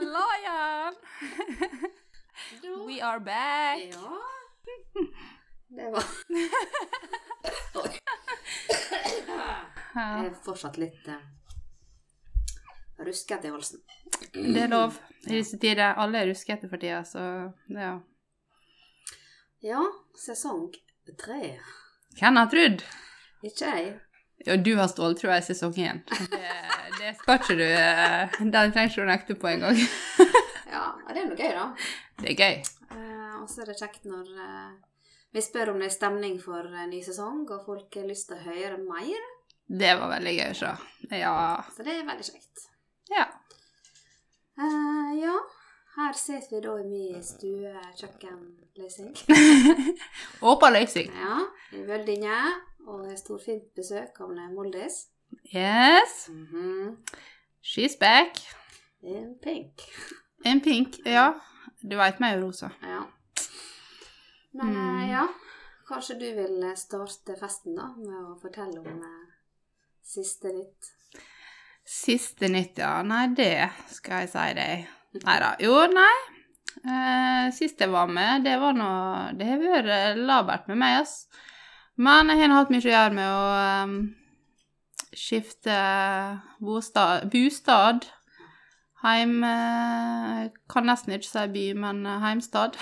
Hallo igjen! We are back. Ja. Det var Jeg er fortsatt litt uh, ruskete i halsen. Det er lov i disse tider. Alle er ruskete for tida, så ja. Ja, sesong tre. Hvem har trodd? Ikke jeg. Ja, du har ståltrua i sesong én. Det, det skal ikke du eh, Den trenger ikke du nekte på engang. Ja, det er noe gøy, da. Det er gøy. Eh, og så er det kjekt når eh, vi spør om det er stemning for ny sesong, og folk har lyst til å høre mer. Det var veldig gøy å se. Ja. Så det er veldig kjekt. ja. Ja, her sitter vi da i min stue-kjøkkenløsning. Åpen løsning. Ja, i Vøldinge, og har storfint besøk av Moldis. Yes. Mhm. She's back. In pink. In pink. Ja. Du veit meg jo, Rosa. Ja. Men Mm. eh, ja, kanskje du vil eh, starte festen da, med å fortelle om eh, siste nytt. Siste nytt, ja. Nei, det skal jeg si deg. Nei da. Jo, nei. Eh, sist jeg var med, det var nå Det har vært eh, labert med meg, ass. Men jeg har hatt mye å gjøre med å um, skifte bostad, bostad. Heim eh, Kan nesten ikke si by, men eh, heimstad.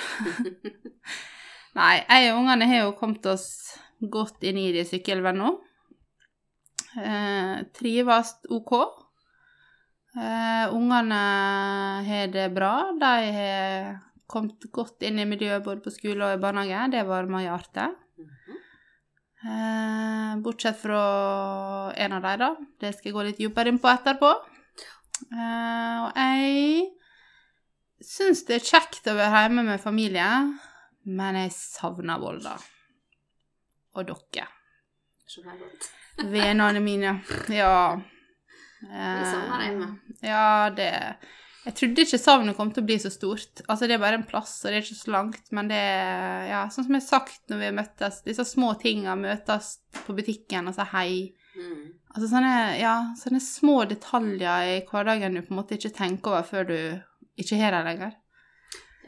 Nei, jeg og ungene har jo kommet oss godt inn i det sykkelvennene nå. Eh, trives OK. Eh, ungene har det bra. De har kommet godt inn i miljøet både på skole og i barnehage. Det varmer hjertet. Mhm. Eh, bortsett fra en av dem, da. Det skal jeg gå litt dypere inn på etterpå. Eh, og jeg syns det er kjekt å være hjemme med familie, men jeg savner Volda. Og dere. Skjønner jeg godt. Vennene mine. Ja. Vi savner deg med. Ja, det Jeg trodde ikke savnet kom til å bli så stort. Altså, det er bare en plass, og det er ikke så langt, men det er Ja, sånn som jeg har sagt når vi møttes, disse små tinga møtes på butikken og sier hei. Mm. Altså sånne, ja, sånne små detaljer i hverdagen du på en måte ikke tenker over før du ikke har dem lenger.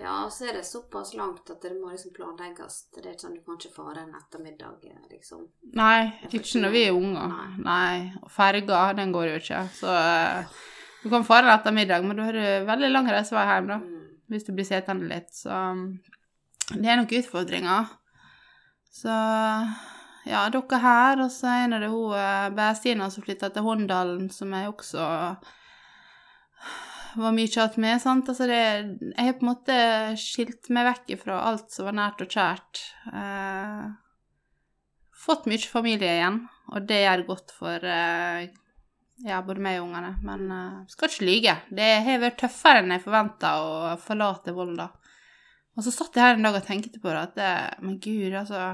Ja, og så er det såpass langt at det må liksom planlegges. Det er ikke sånn du kan ikke fare en ettermiddag, liksom. Nei, ikke når vi er unger. Nei. Nei. Og ferga, den går jo ikke. Så eh, du kan fare etter middag, men du har du veldig lang reisevei hjem, da. Mm. Hvis du blir sittende litt. Så um, det er nok utfordringer. Så ja, dere her, og så er det hun eh, Bæstina som flytta til Håndalen, som jeg også var mye kjatt med. sant? Altså det, jeg har på en måte skilt meg vekk fra alt som var nært og kjært. Eh, fått mye familie igjen, og det gjør godt for eh, ja, både meg og ungene. Men uh, skal ikke lyge. Det har vært tøffere enn jeg forventa å forlate Volda. Og så satt jeg her en dag og tenkte på det, at det, men gud, altså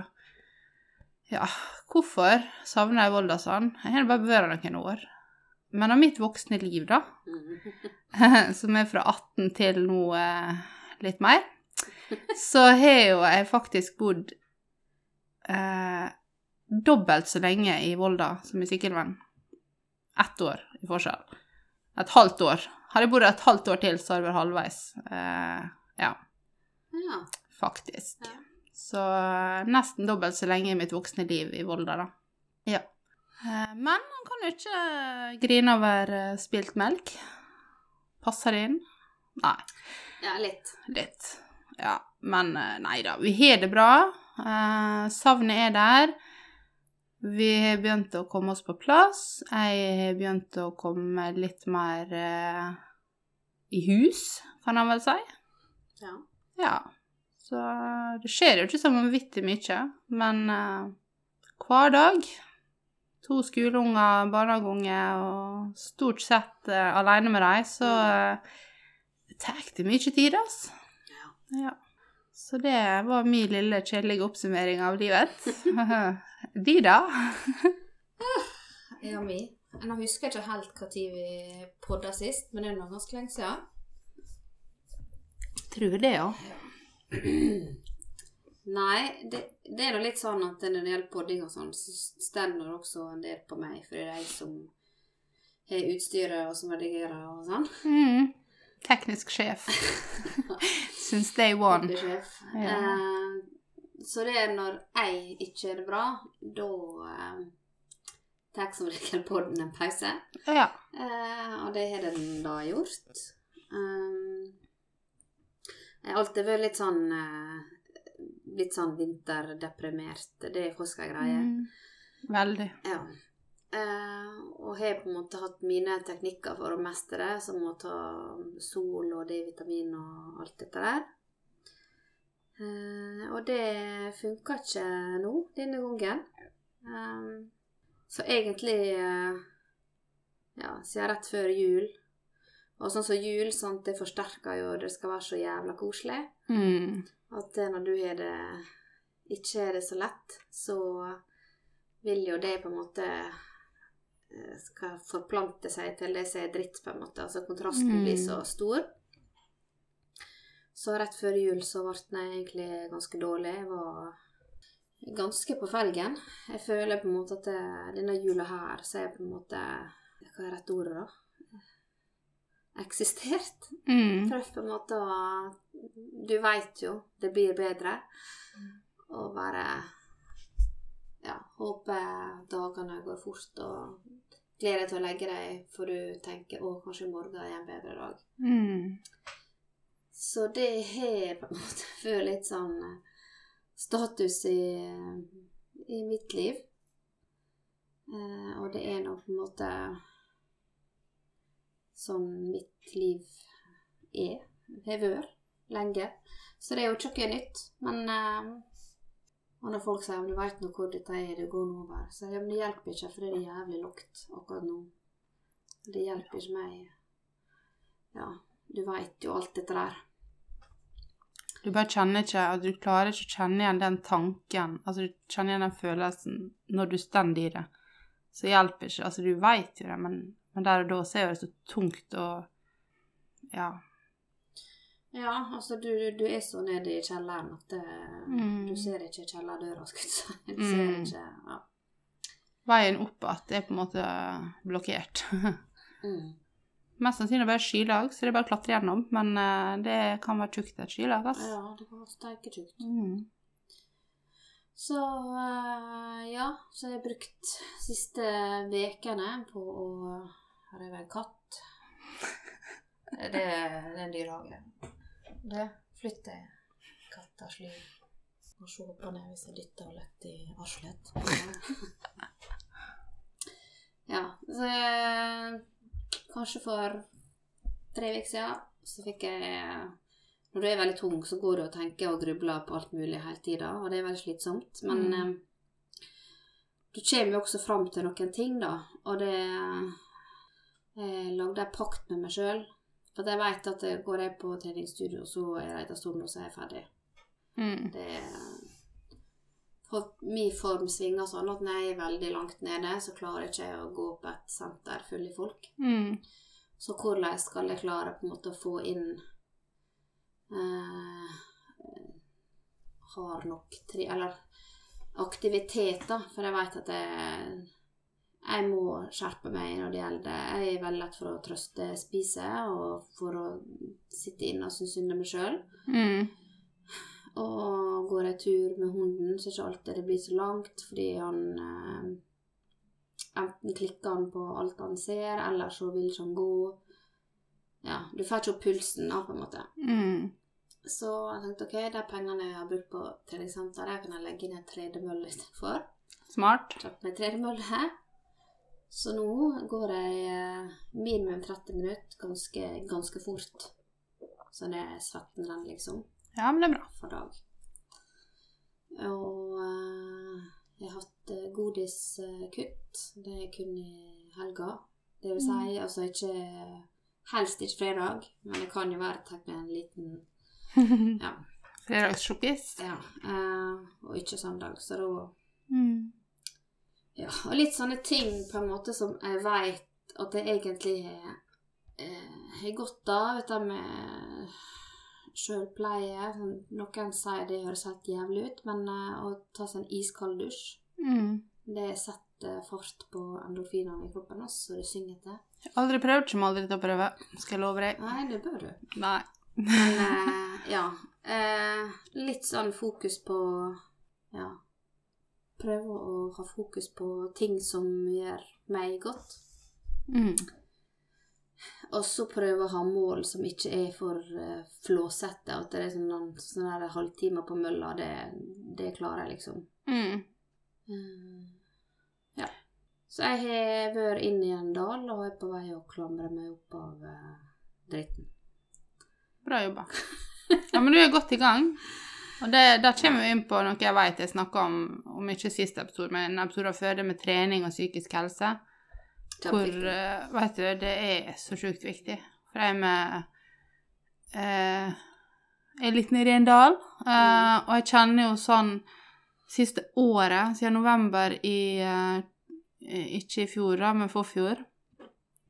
Ja, hvorfor savner jeg Volda sånn? Jeg har bare vært noen år. Men av mitt voksne liv, da, Mm. som er fra 18 til nå eh, litt mer, så har jo jeg faktisk bodd eh, dobbelt så lenge i Volda som i Sykkylven. Ett år i forskjell. Et halvt år. Hadde jeg bodd et halvt år til, så hadde det vært halvveis. Eh, ja, Ja. faktisk. Ja. Så eh, nesten dobbelt så lenge i mitt voksne liv i Volda, da. Ja. Eh, men han kan jo ikke grine over eh, spilt melk. Passer det inn? Nei. ja, litt. Litt. Ja, men eh, nei da. Vi har det bra. Eh, savnet er der. Vi har begynt å komme oss på plass. Jeg har begynt å komme litt mer eh, i hus, kan han vel si. Ja. Ja. Så det skjer jo ikke så vanvittig mye, men eh, hver dag To skoleunger, barnehageunge og stort sett eh, alene med dem, så eh, tar det mye tid, altså. Ja. Ja. Så det var min lille kjedelige oppsummering av livet. De, da? Ja, mi. Nå husker jeg ikke helt når vi podda sist, men det er nå ganske lenge siden. Tror det, ja. Nei, det, det er da litt sånn at når det gjelder podding og sånn, så stender det også en del på meg, for det er jeg som har utstyret og som redigerer og sånn. Mm. Teknisk sjef. Since day one. Ja. Uh, så det er når jeg ikke er det bra, da uh, tar som regel podden en pause. Ja. Uh, og det har den da gjort. Um, jeg har alltid vært litt sånn Litt sånn vinterdeprimert. Det er Koska-greie. Mm. Veldig. Ja. Eh, og har på en måte hatt mine teknikker for å mestre det, som å ta sol og D-vitamin og alt dette der. Eh, og det funka ikke nå, denne gangen. Eh, så egentlig eh, Ja, siden rett før jul. Og sånn som jul, sant, det forsterker jo Det skal være så jævla koselig. Mm. At når du har det ikke er det så lett, så vil jo det på en måte skal forplante seg til det som er dritt, på en måte. Altså kontrasten Mm. blir så stor. Så rett før jul så ble jeg egentlig ganske dårlig. Jeg var ganske på felgen. Jeg føler på en måte at det, denne jula her så er jeg på en måte Hva er rett ordet, da? Eksistert. Mm. Prøv på en måte å Du veit jo det blir bedre. Og bare Ja, håper dagene går fort, og gleder deg til å legge deg, for du tenker 'Å, kanskje i morgen er en bedre dag'. Mm. Så det har på en måte vært litt sånn eh, status i, i mitt liv. Eh, og det er nå på en måte sånn mitt liv er. Har vært lenge. Så det er jo ikke noe nytt. Men eh, og når folk sier 'du veit nå hvor dette er, det går nå over', så ja, men det hjelper ikke, for det er jævlig lukt akkurat nå. Det hjelper ikke meg. Ja, du veit jo alt dette der. Du bare kjenner ikke at Du klarer ikke å kjenne igjen den tanken, altså du kjenner igjen den følelsen når du står i det. Så hjelper ikke. Altså, du veit jo det, men, men der og da så er det så tungt og Ja. Ja, altså du, du er så nede i kjelleren at det, Mm. du ser ikke kjellerdøra, skulle jeg si. Du ser Mm. ikke ja. Veien opp igjen er på en måte blokkert. Mm. Mest sannsynlig bare skylag, så det er bare å klatre gjennom. Men eh, det kan være tjukt et skylag, Altså. ja, det var steike tjukt. Mm. Så eh, ja, så har jeg brukt siste vekene på å vel en katt. Det, det er en dyrehage. Det flytter jeg katta slik. Må se på ned hvis jeg dytter henne lett i arslet. ja, så jeg, kanskje for tre uker siden så fikk jeg Når du er veldig tung, så går du og tenker og grubler på alt mulig hele tida, og det er veldig slitsomt. Men Mm. eh, du kommer jo også fram til noen ting, da, og det Jeg lagde en pakt med meg sjøl. For jeg vet at går jeg på treningsstudio, så er det en stund, og så er jeg ferdig. Mm. Det for min form svinger sånn at når jeg er veldig langt nede, så klarer jeg ikke å gå på et senter full i folk. Mm. Så hvordan skal jeg klare på en måte å få inn eh, Har nok tre Eller aktivitet, da. For jeg vet at jeg, jeg må skjerpe meg når det gjelder Jeg er veldig lett for å trøste spise og for å sitte inne og synes synd på meg sjøl. Mm. Og går jeg tur med hunden, så er ikke alltid det blir så langt, fordi han eh, Enten klikker han på alt han ser, eller så vil ikke han gå. Ja, du får ikke opp pulsen, da, på en måte. Mm. Så jeg tenkte ok, de pengene jeg har brukt på treningssenter, jeg kan jeg legge inn en tredemølle istedenfor. Smart. Kjøpt meg tredemølle. Så nå går jeg eh, minimum 30 minutter ganske, ganske fort. Så det er svetten renner, liksom Ja, men det er bra. for dag. Og eh, jeg har hatt eh, godiskutt. Det er kun i helga. Det vil si, altså ikke Helst ikke fredag, men det kan jo være tatt med en liten Ja. Fredagssjokkis. ja og ikke søndag, så da Mm. Ja, og litt sånne ting på en måte som jeg veit at jeg egentlig har eh, godt av, dette med sjølpleie. Noen sier det høres helt jævlig ut, men eh, å ta seg en iskald dusj, Mm. det setter fart på endorfinene i kroppen, også, så det synger har Aldri prøvd, kommer aldri til å prøve. Skal jeg love deg. Nei, det bør du. Nei. Men eh, ja. Eh, litt sånn fokus på Ja. Prøve å ha fokus på ting som gjør meg godt. Mm. Og så prøve å ha mål som ikke er for uh, flåsete. At det er sånn, sånn halvtime på mølla, det, det klarer jeg liksom. Mm. Uh, Ja. Så jeg har vært inn i en dal og er på vei å klamre meg opp av uh, dritten. Bra jobba. Ja, men du er godt i gang. Og det, Da kommer vi inn på noe jeg vet jeg snakka om, om ikke siste episode, men en episode før, det med trening og psykisk helse. Hvor, vet du, det er så sjukt viktig. For jeg er med eh, Jeg er litt nede i en dal, eh, og jeg kjenner jo sånn siste året, siden november i eh, Ikke i fjor, da, men forfjor,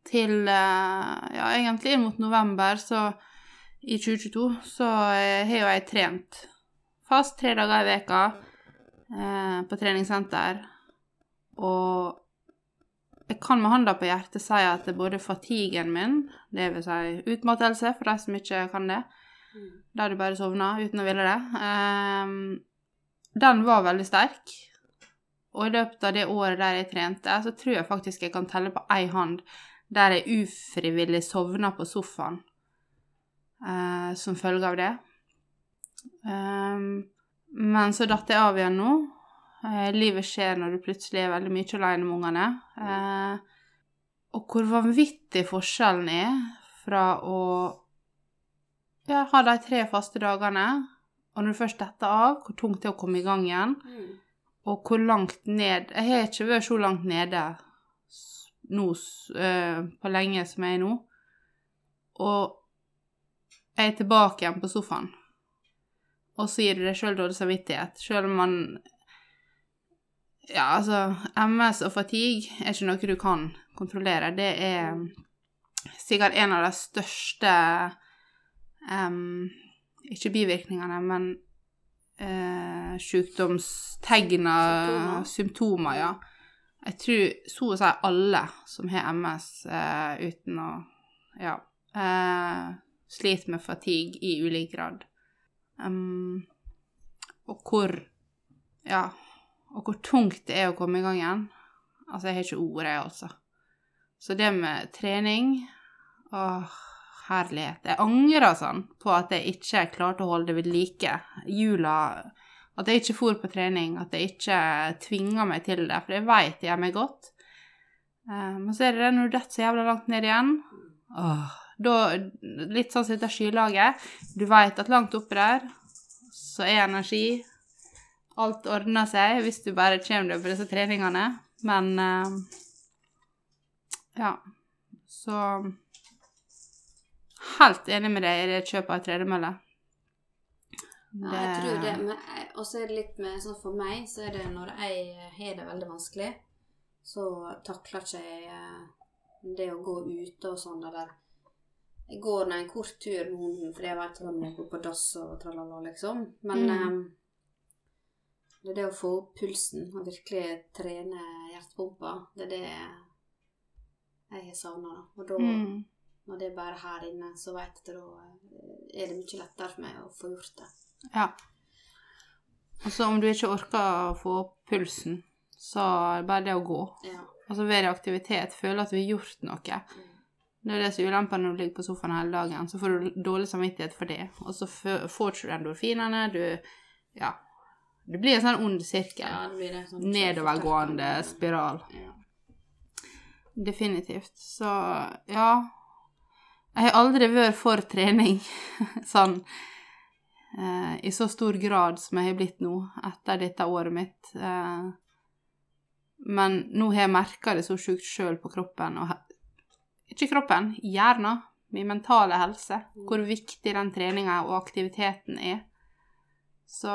til eh, Ja, egentlig mot november, så i 2022, så eh, har jo jeg trent fast tre dager i veka eh, på treningssenter. Og jeg kan med hånda på hjertet si at det både fatiguen min, vil si utmattelse for de som ikke kan det, der du bare sovner uten å ville det, eh, den var veldig sterk. Og i løpet av det året der jeg trente, så tror jeg faktisk jeg kan telle på ei hand der jeg ufrivillig sovna på sofaen eh, som følge av det. Ehm, men så datt jeg av igjen nå. Eh, livet skjer når du plutselig er veldig mye alene med ungene. Eh, og hvor vanvittig forskjellen er fra å ja, ha de tre faste dagene, og når du først detter av, hvor tungt det er å komme i gang igjen, Mm. og hvor langt ned Jeg har ikke vært så langt nede nå eh, på lenge som jeg er nå. Og jeg er tilbake igjen på sofaen. Og så gir du deg sjøl dårlig samvittighet, sjøl om man Ja, altså MS og fatigue er ikke noe du kan kontrollere. Det er sikkert en av de største um, Ikke bivirkningene, men uh, sykdomstegner, Symptomer. symptomer, ja. Jeg tror så å si alle som har MS uh, uten å Ja. Uh, sliter med fatigue i ulik grad. Em, og hvor Ja. Og hvor tungt det er å komme i gang igjen. Altså, jeg har ikke ord, jeg, altså. Så det med trening Åh, herlighet. Jeg angrer sånn på at jeg ikke klarte å holde det ved like. Jula At jeg ikke for på trening, at jeg ikke tvinga meg til det, for jeg veit det gjør meg godt. Men Men så er det det når du detter så jævla langt ned igjen. Åh, da, litt sånn som dette skylaget. Du veit at langt oppe der så er energi. Alt ordner seg hvis du bare kommer deg på disse treningene. Men eh, ja. Så Helt enig med deg i det kjøpet av tredemølle. Ja, jeg tror det, men jeg- Og så er det litt med sånn For meg så er det når jeg har det veldig vanskelig, så takler ikke jeg eh, det å gå ute og sånn, eller Jeg går nå en kort tur med hunden fordi jeg vet at han må gå på dass og tralala, liksom. Men Mm. um, det er det å få opp pulsen og virkelig trene hjertepumpa, det er det jeg har savna. Og da, Mm. når det er bare her inne, så veit jeg at da eh, er det mye lettere for meg å få gjort det. Ja. Og så om du ikke orker å få opp pulsen, så er det bare det å gå. Ja. Altså være i aktivitet, føle at vi har gjort noe. Mm. Det er det som er ulempen når du ligger på sofaen hele dagen. Så får du dårlig samvittighet for det. Og så får du ikke endorfinene. Du Ja. Det blir en sånn ond sirkel. Ja, det blir det. Sånn Nedovergående spiral. Ja. Definitivt. Så ja. Jeg har aldri vært for trening sånn eh, i så stor grad som jeg har blitt nå etter dette året mitt. Eh, men nå har jeg merka det så sjukt sjøl på kroppen, og ikke kroppen, hjernen, min mentale helse, hvor viktig den treninga og aktiviteten er. Så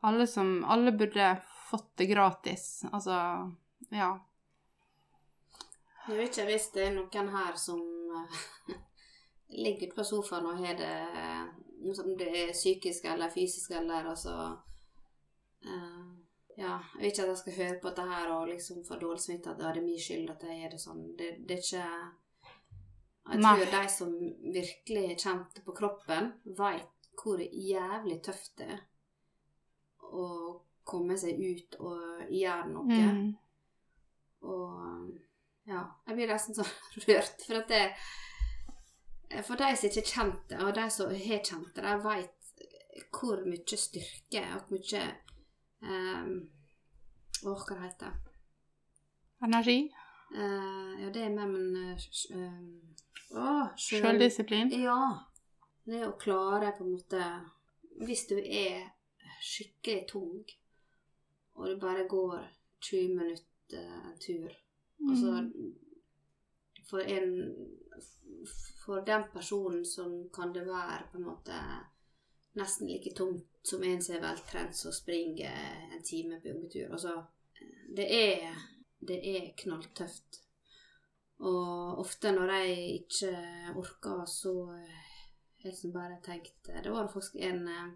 alle som Alle burde fått det gratis. Altså, ja. Jeg vet ikke hvis det er noen her som eh, ligger på sofaen og har det eh, Om det er psykisk eller fysisk eller altså eh, Ja, jeg vil ikke at jeg skal høre på dette her og liksom få dårlig samvittighet at ja, det er min skyld at jeg er det sånn. Det, det er ikke Jeg Nei. tror de som virkelig kjente på kroppen, veit hvor jævlig tøft det er å komme seg ut og gjøre noe. Mm. Og ja, jeg blir nesten sånn rørt, for at det For de som ikke kjente det, og de som har kjent det, de veit hvor mye styrke og hvor mye um, Åh, hva det heter Energi. Uh, Ja, det er med, men uh, uh, Åh, sjøl- Selvdisiplin. Ja. Det å klare på en måte Hvis du er skikkelig tung, og du bare går 20 minutter en tur Altså Mm. for en For den personen som kan det være på en måte nesten like tungt som en som er veltrent som springer en time på joggetur. Altså, det er Det er knalltøft. Og ofte når jeg ikke orker, så har jeg liksom bare tenkt Det var faktisk en eh,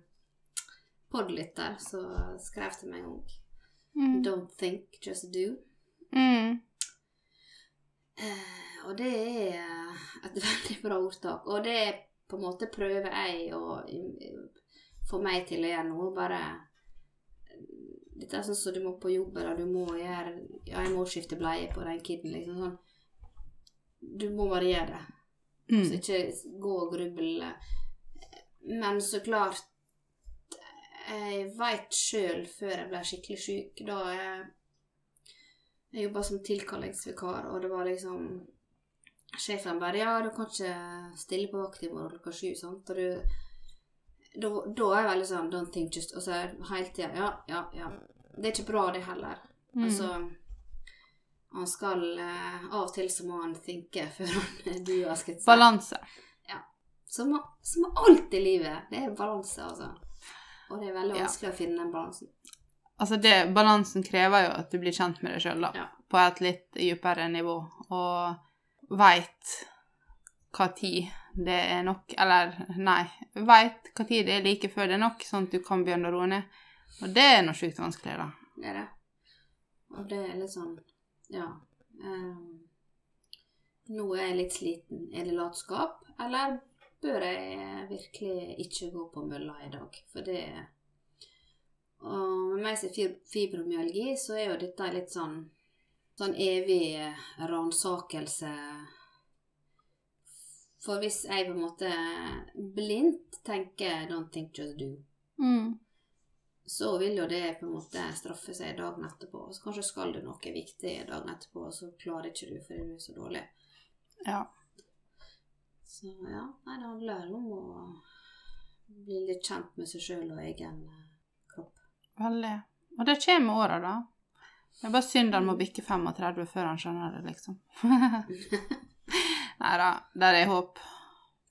podlytter som skrev til meg gang Mm. Don't think, just do. Mm. Eh, og det er eh, et veldig bra ordtak. Og det på en måte prøver jeg å eh, få meg til å gjøre noe. Bare Dette er sånn som du må på jobb, eller du må gjøre Ja, jeg må skifte bleie på den kiden, liksom sånn. Du må bare gjøre det. Så Mm. ikke gå og gruble. Men så klart Jeg veit sjøl, før jeg ble skikkelig sjuk, da jeg, jeg jobba som tilkallingsvikar, og det var liksom Sjefen bare 'Ja, du kan ikke stille på vakt i morgen klokka sju', sant? Og du da, da er jeg veldig sånn 'don't think just' Og så hele tida 'ja, ja, ja'. Det er ikke bra, det heller. Mm. Altså Han skal eh, Av og til så må han tenke før han du har skutt seg. Balanse. Som, som alt i livet. Det er balanse, altså. Og det er veldig Ja. vanskelig å finne den balansen. Altså det, balansen krever jo at du blir kjent med deg sjøl, da. Ja. På et litt dypere nivå. Og veit hva tid det er nok Eller nei, veit tid det er like før det er nok, sånn at du kan begynne å roe ned. Og det er noe sjukt vanskelig, da. Det er det. Og det er litt sånn Ja. Um, nå er jeg litt sliten. Er det latskap, eller bør jeg virkelig ikke gå på mølla i dag? For det Og med meg som fibromyalgi, så er jo dette litt sånn sånn evig ransakelse For hvis jeg på en måte blindt tenker 'don't think, just do', Mm. så vil jo det på en måte straffe seg dagen etterpå. Så kanskje skal du noe viktig dagen etterpå, og så klarer ikke du fordi du er så dårlig. Ja. Så ja, nei, det handler om å bli litt kjent med seg sjøl og egen eh, kropp. Veldig. Og det kommer med åra, da. Det er bare synd han må bikke 35 før han skjønner det, liksom. Nei da, der er håp.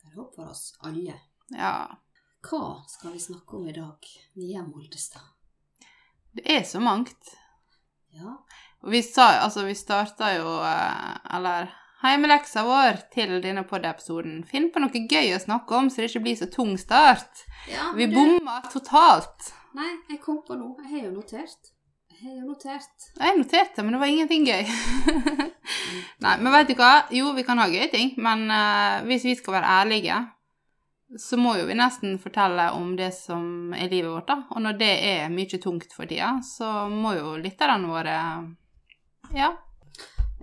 Det er håp for oss alle. Ja. Hva skal vi snakke om i dag, Nia Moldestad? Det er så mangt. Ja, vi sa altså, vi starta jo eh, Eller heimeleksa vår til denne podiepisoden. Finn på noe gøy å snakke om, så det ikke blir så tung start. ja Vi du... bomma totalt. Nei, jeg kom på noe. Jeg har jo notert. Har jo notert. Jeg noterte, men det var ingenting gøy. Nei, men vet du hva? Jo, vi kan ha gøye ting, men uh, hvis vi skal være ærlige, så må jo vi nesten fortelle om det som er livet vårt, da. Og når det er mye tungt for tida, så må jo lytterne våre Ja.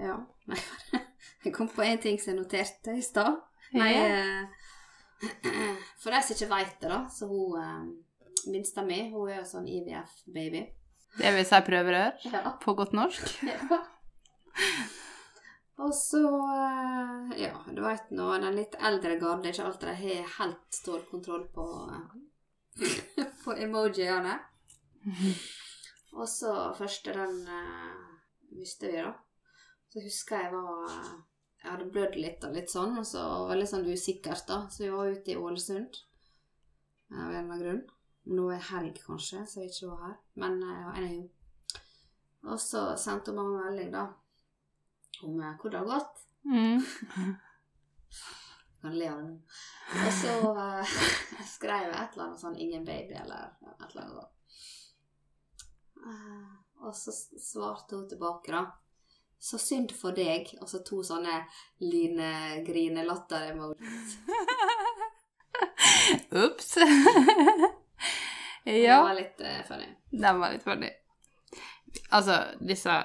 Ja. Nei, jeg kom på én ting som jeg noterte i stad. Nei, eh, for de som ikke veit det, da, så hun eh, minsta mi, hun er jo sånn IVF-baby. Det vil si prøverør, Ja. på godt norsk. ja. Og så eh, Ja, du veit nå, den litt eldre garde er ikke alltid de har helt stålkontroll på eh, på emojiene. Og så første den visste vi, da. Så husker jeg var Jeg hadde blødd litt og litt sånn, og så var det litt sånn usikkert, da. Så vi var ute i Ålesund av en eller annen grunn. Nå er helg, kanskje, så jeg ikke var her. Men ja, anywho. Og så sendte hun mamma melding, da, om hvordan hvor det har gått. Mm. Kan le av det nå. Og så uh, skrev jeg et eller annet sånn 'ingen baby' eller et eller annet. Eh, Og så svarte hun tilbake, da. Så synd for deg. Og så to sånne line-grine-latter-emojis. Ops. Det Den var litt uh, funny. den var litt funny. Altså, disse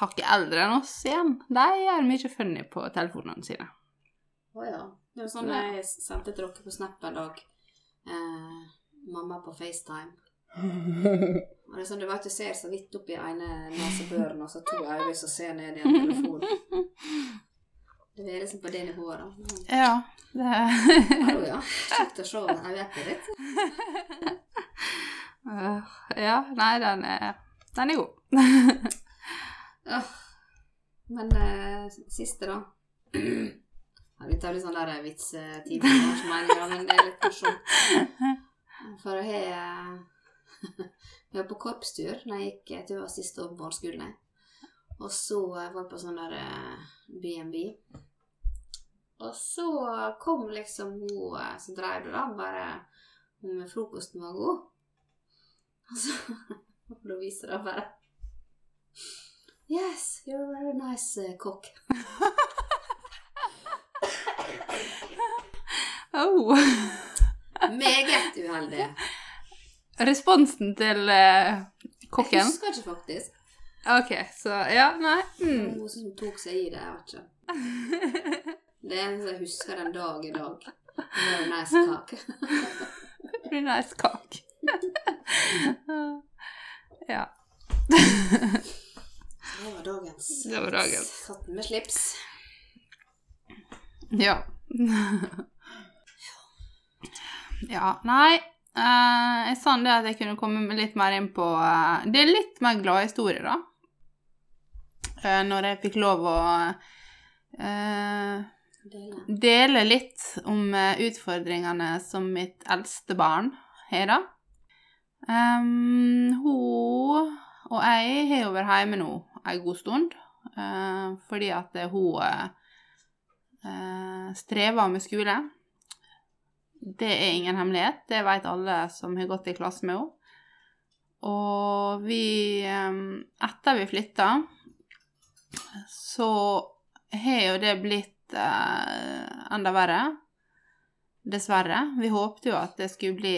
hakket eldre enn oss igjen, de gjør mye funny på telefonene sine. Å ja. Det var sånn Ja. jeg sendte til dere på Snap en dag. Eh, mamma på FaceTime. Og det er sånn, du vet du ser så vidt opp i ene nesebøren, og så to øyne som ser ned i en telefon. Det er liksom på det nivået, da. Mm. Ja, det Hallo, ja. Kjekt å se øyeeppet ditt. uh, Ja, nei, den er, den er god. uh, Men uh, siste, da. Ja, Dette er litt sånn der vitsetime, men det er litt morsomt. For jeg Jeg var på korpstur da jeg gikk til siste år på barneskolen. Og så var jeg på sånn der eh, B&B. Og så kom liksom hun eh, som drev det, da, bare om frokosten var god. Og så og da bare Yes, you're a very nice uh, cook. Oh. Meget uheldig. Responsen til kokken. Jeg husker ikke faktisk. Ok, så ja, nei. Mm. Noe som tok seg i det, jeg vet ikke. Det er eneste jeg husker den dag i dag. Nice cock. ja. Det var dagens. Det var dagens. Katten med slips. Ja. ja, nei. eh, jeg sa det at jeg kunne komme litt mer inn på eh, Det er litt mer glade historier, da. Eh, når jeg fikk lov å eh, Dele. dele litt om eh, utfordringene som mitt eldste barn har, da. Um, hun og jeg har jo vært hjemme nå en god stund, uh, fordi at hun eh, strever med skole. Det er ingen hemmelighet, det vet alle som har gått i klasse med henne. Og vi eh, Etter vi flytta, så har jo det blitt eh, enda verre. Dessverre. Vi håpte jo at det skulle bli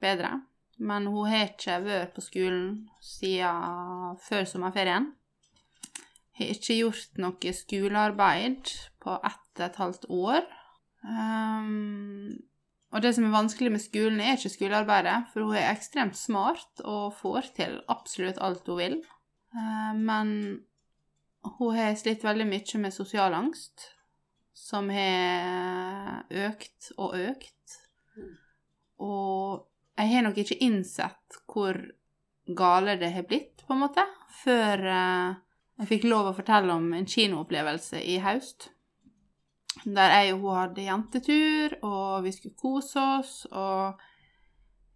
bedre. Men hun har ikke vært på skolen siden før sommerferien. Har ikke gjort noe skolearbeid på ett og et halvt år. Um, og det som er vanskelig med skolen, er ikke skolearbeidet, for hun er ekstremt smart og får til absolutt alt hun vil. Uh, men hun har slitt veldig mye med sosial angst, som har økt og økt. Og jeg har nok ikke innsett hvor gale det har blitt, på en måte, før eh, jeg fikk lov å fortelle om en kinoopplevelse i høst. Der jeg og hun hadde jentetur, og vi skulle kose oss, og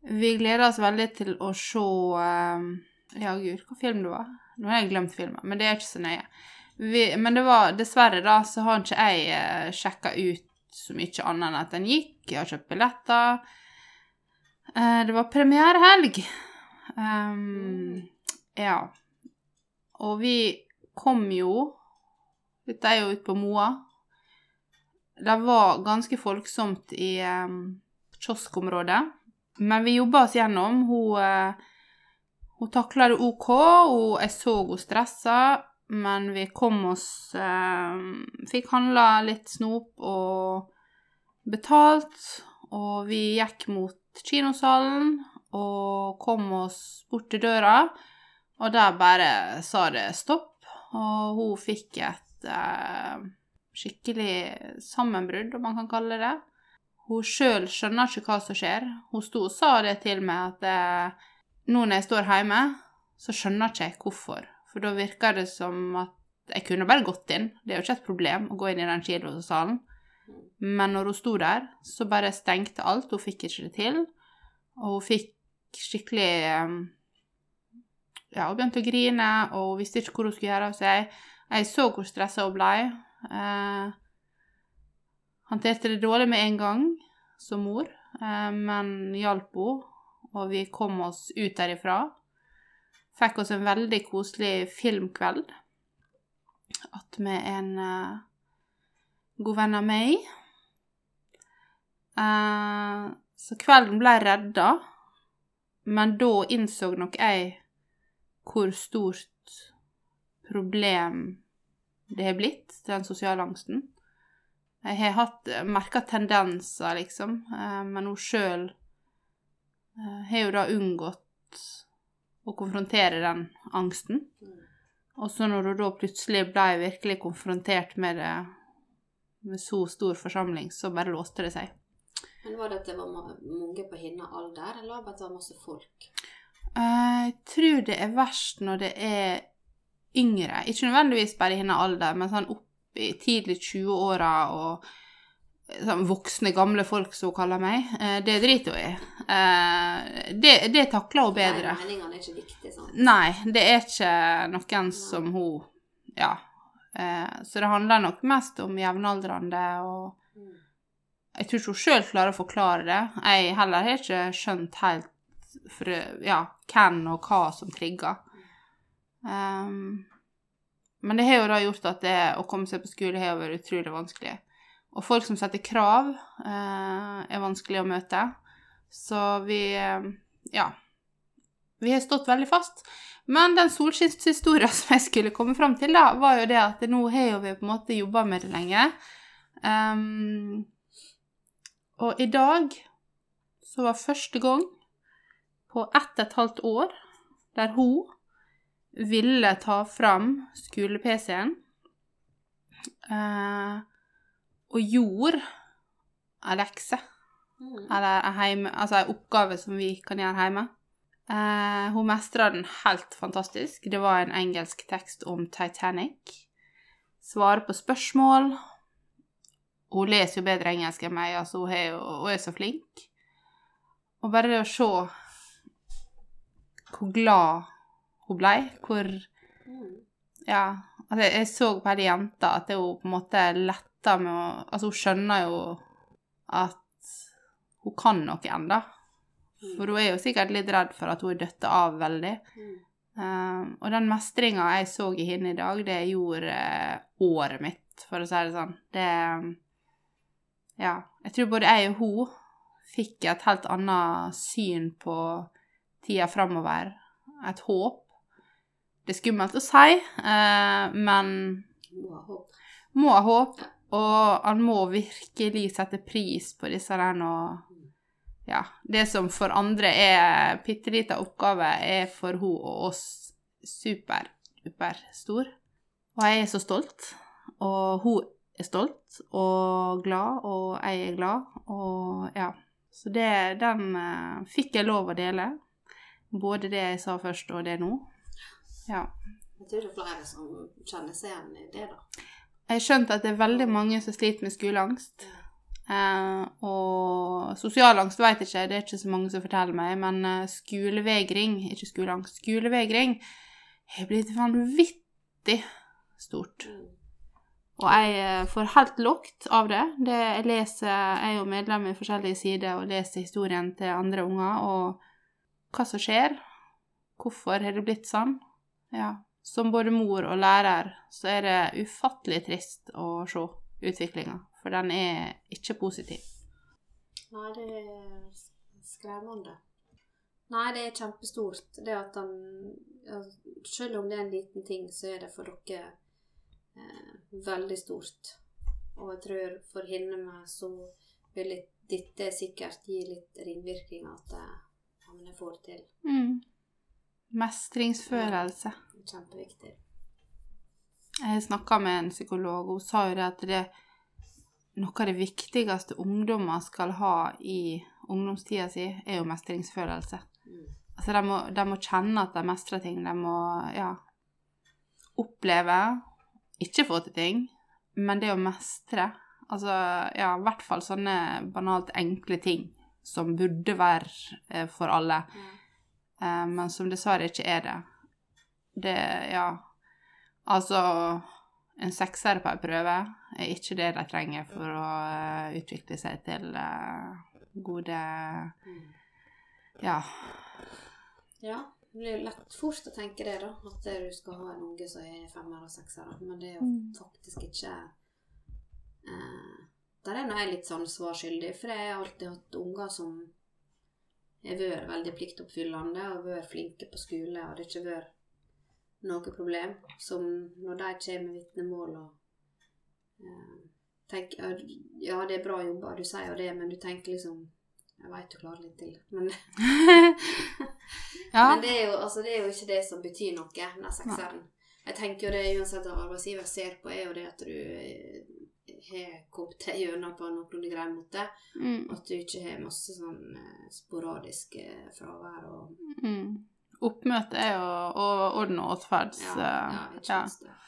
vi gleda oss veldig til å se eh, Ja, gud, hva film det var? Nå har jeg glemt filmen, men det er ikke så nøye. Vi, men det var dessverre, da, så har ikke jeg eh, sjekka ut så mye annet enn at den gikk. Jeg har kjøpt billetter. Eh, det var premierehelg. Ehm, ja. Og vi kom jo Dette er jo ute på Moa. Det var ganske folksomt i um, kioskområdet. Men vi jobba oss gjennom. Hun, eh, hun takla det OK, og jeg så hun stressa. Men vi kom oss eh, Fikk handla litt snop og betalt. Og vi gikk mot kinosalen og kom oss bort til døra. Og der bare sa det stopp, og hun fikk et eh, skikkelig sammenbrudd, om man kan kalle det. Hun sjøl skjønner ikke hva som skjer. Hun sto og sa det til meg at eh, nå når jeg står hjemme, så skjønner ikke jeg hvorfor. For da virka det som at jeg kunne bare gått inn. Det er jo ikke et problem å gå inn i den kinosalen. Men når hun sto der, så bare stengte alt. Hun fikk ikke det til. Og hun fikk skikkelig eh, Ja, hun begynte å grine, og hun visste ikke hvor hun skulle gjøre av seg. Jeg så hvor stressa hun ble. Eh, Håndterte det dårlig med en gang som mor, eh, men hjalp henne, og vi kom oss ut derifra. Fikk oss en veldig koselig filmkveld att med en uh, god venn av meg. Uh, så kvelden ble redda, men da innså nok jeg hvor stort problem det har blitt, den sosiale angsten. Jeg har hatt merka tendenser, liksom, eh, men hun sjøl har jo da unngått å konfrontere den angsten. Og så når hun da plutselig ble virkelig konfrontert med det med så stor forsamling, så bare låste det seg. Men var det at det var mange på hennes alder, eller var det at det var masse folk? Eh, Jeg tror det er verst når det er yngre. Ikke nødvendigvis bare i hennes alder, men sånn opp i tidlig 20-åra og sånn voksne, gamle folk, som hun kaller meg. Eh, Det driter hun i. Eh, Det, det takler hun bedre. Nei, meningene er ikke viktige, sant? Nei, det er ikke noen som hun Ja. Eh, Så det handler nok mest om jevnaldrende og. Jeg tror ikke hun sjøl klarer å forklare det. Jeg heller har ikke skjønt helt for, ja, hvem og hva som trigger. Um, men det har jo da gjort at det å komme seg på skole har vært utrolig vanskelig. Og folk som setter krav, eh, er vanskelig å møte. Så vi eh, Ja. Vi har stått veldig fast. Men den solskinnshistoria som jeg skulle komme fram til, da, var jo det at nå har jo vi på en måte jobba med det lenge. Um, og i dag så var første gang på ett og et halvt år der hun ville ta fram skole-PC-en uh, og gjorde ei lekse. Eller en heime, altså en oppgave som vi kan gjøre hjemme. Eh, hun mestra den helt fantastisk. Det var en engelsk tekst om Titanic. Svare på spørsmål. Hun leser jo bedre engelsk enn meg, altså hun er hun er så flink. Og bare det å se hvor glad hun ble, hvor Mm. Ja. Altså, jeg så på hele jenta at hun på en måte letta med å Altså, hun skjønner jo at hun kan noe ennå. For hun er jo sikkert litt redd for at hun er døtta av veldig. Um, og den mestringa jeg så i henne i dag, det gjorde eh, året mitt, for å si det sånn. Det Ja. Jeg tror både jeg og hun fikk et helt annet syn på tida framover. Et håp. Det er skummelt å si, uh, men Må ha håp. må ha håp, og han må virkelig sette pris på disse der nå Ja, det som for andre er bitte lita oppgave, er for hun og oss super, super stor. Og jeg er så stolt, og hun er stolt og glad, og jeg er glad, og ja. Så det, den eh, fikk jeg lov å dele. Både det jeg sa først, og det nå. Ja. Jeg tror det er flere som kjenner seg igjen i det, da. Jeg har skjønt at det er veldig mange som sliter med skoleangst. Eh, og sosialangst vet jeg ikke, det er ikke så mange som forteller meg, men eh, skolevegring, ikke skoleangst, skolevegring har blitt vanvittig stort. Og jeg eh, får helt lukt av det. det. Jeg leser, jeg er jo medlem i forskjellige sider og leser historien til andre unger, og hva som skjer. Hvorfor har det blitt sånn? Ja. Som både mor og lærer så er det ufattelig trist å se utviklinga, for den er ikke positiv. Nei, det er skremmende. Nei, det er kjempestort. Det at han Selv om det er en liten ting, så er det for dere eh, veldig stort. Og jeg tror for henne med så vil dette sikkert gi litt ringvirkninger at eh, ja, jeg får det til. Mm. Mestringsfølelse. Kjempeviktig. Jeg snakka med en psykolog, og hun sa jo det at det noe av det viktigste ungdommer skal ha i ungdomstida si, er jo mestringsfølelse. Mm. Altså, de må, de må kjenne at de mestrer ting. De må, ja, oppleve, ikke få til ting, men det å mestre. Altså, ja, i hvert fall sånne banalt enkle ting som burde være eh, for alle, eh, men som dessverre ikke er det. Det, ja Altså, en sekser på en prøve er ikke det de trenger for å eh, utvikle seg til eh, gode Mm. Ja. Ja, Det blir lett fort å tenke det, da. At du skal ha en unge som er femmer og sekser. Men det er jo Mm. faktisk ikke eh, Der er nå jeg litt sånn svarskyldig, for jeg har alltid hatt unger som har vært veldig pliktoppfyllende og vært flinke på skole, og det har ikke vært noe problem. Som når de kommer med vitnemål og eh, tenker Ja, det er bra jobba, du sier jo det, men du tenker liksom Jeg veit du klarer litt til, men ja. men det er, jo, altså, det er jo ikke det som betyr noe, den sekseren. Jeg tenker jo det uansett hva arbeidsgiver ser på, er jo det at du eh, har kommet deg gjennom på noen grei måte. Mm. At du ikke har masse sånn eh, sporadisk eh, fravær og Mm. Oppmøte er jo og orden og atferds... Ja, eh,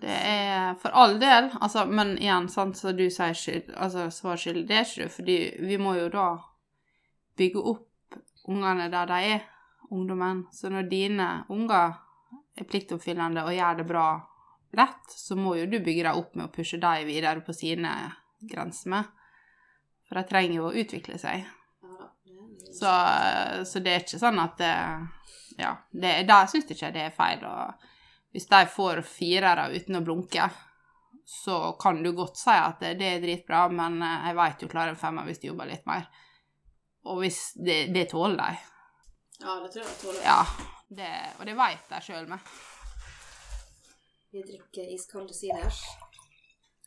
det. Er for all del, altså, men igjen, sant, så du sier skyld, altså svar skyld, det er ikke du, fordi vi må jo da bygge opp ungene der de er, ungdommen. Så når dine unger er pliktoppfyllende og gjør det bra rett, så må jo du bygge dem opp med å pushe dem videre på sine grenser. For de trenger jo å utvikle seg. Så, så det er ikke sånn at det, Ja, det, da syns jeg ikke det er feil. Og hvis de får firere uten å blunke, så kan du godt si at det, er dritbra, men eh, jeg veit du klarer en femmer hvis du jobber litt mer. Og hvis det, det tåler de. ja, det tror jeg de tåler. Ja, det, og det veit de sjøl med. Vi drikker iskalde siders.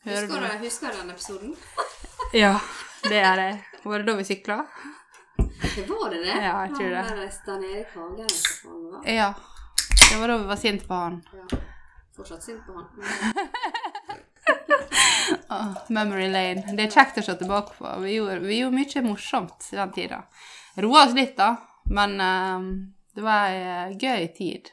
Husker du? du, husker du den episoden? Ja, det er det. Var det da vi sykla? Det var det det? Ja, jeg tror det. Han det var. Ja. Det var da vi var sinte på han. Ja. Fortsatt sint på han. Ah, memory lane. Det er kjekt å se tilbake på. Vi gjorde, vi gjorde mye morsomt i den tida. Roa oss litt, da, men um, det var ei eh, gøy tid.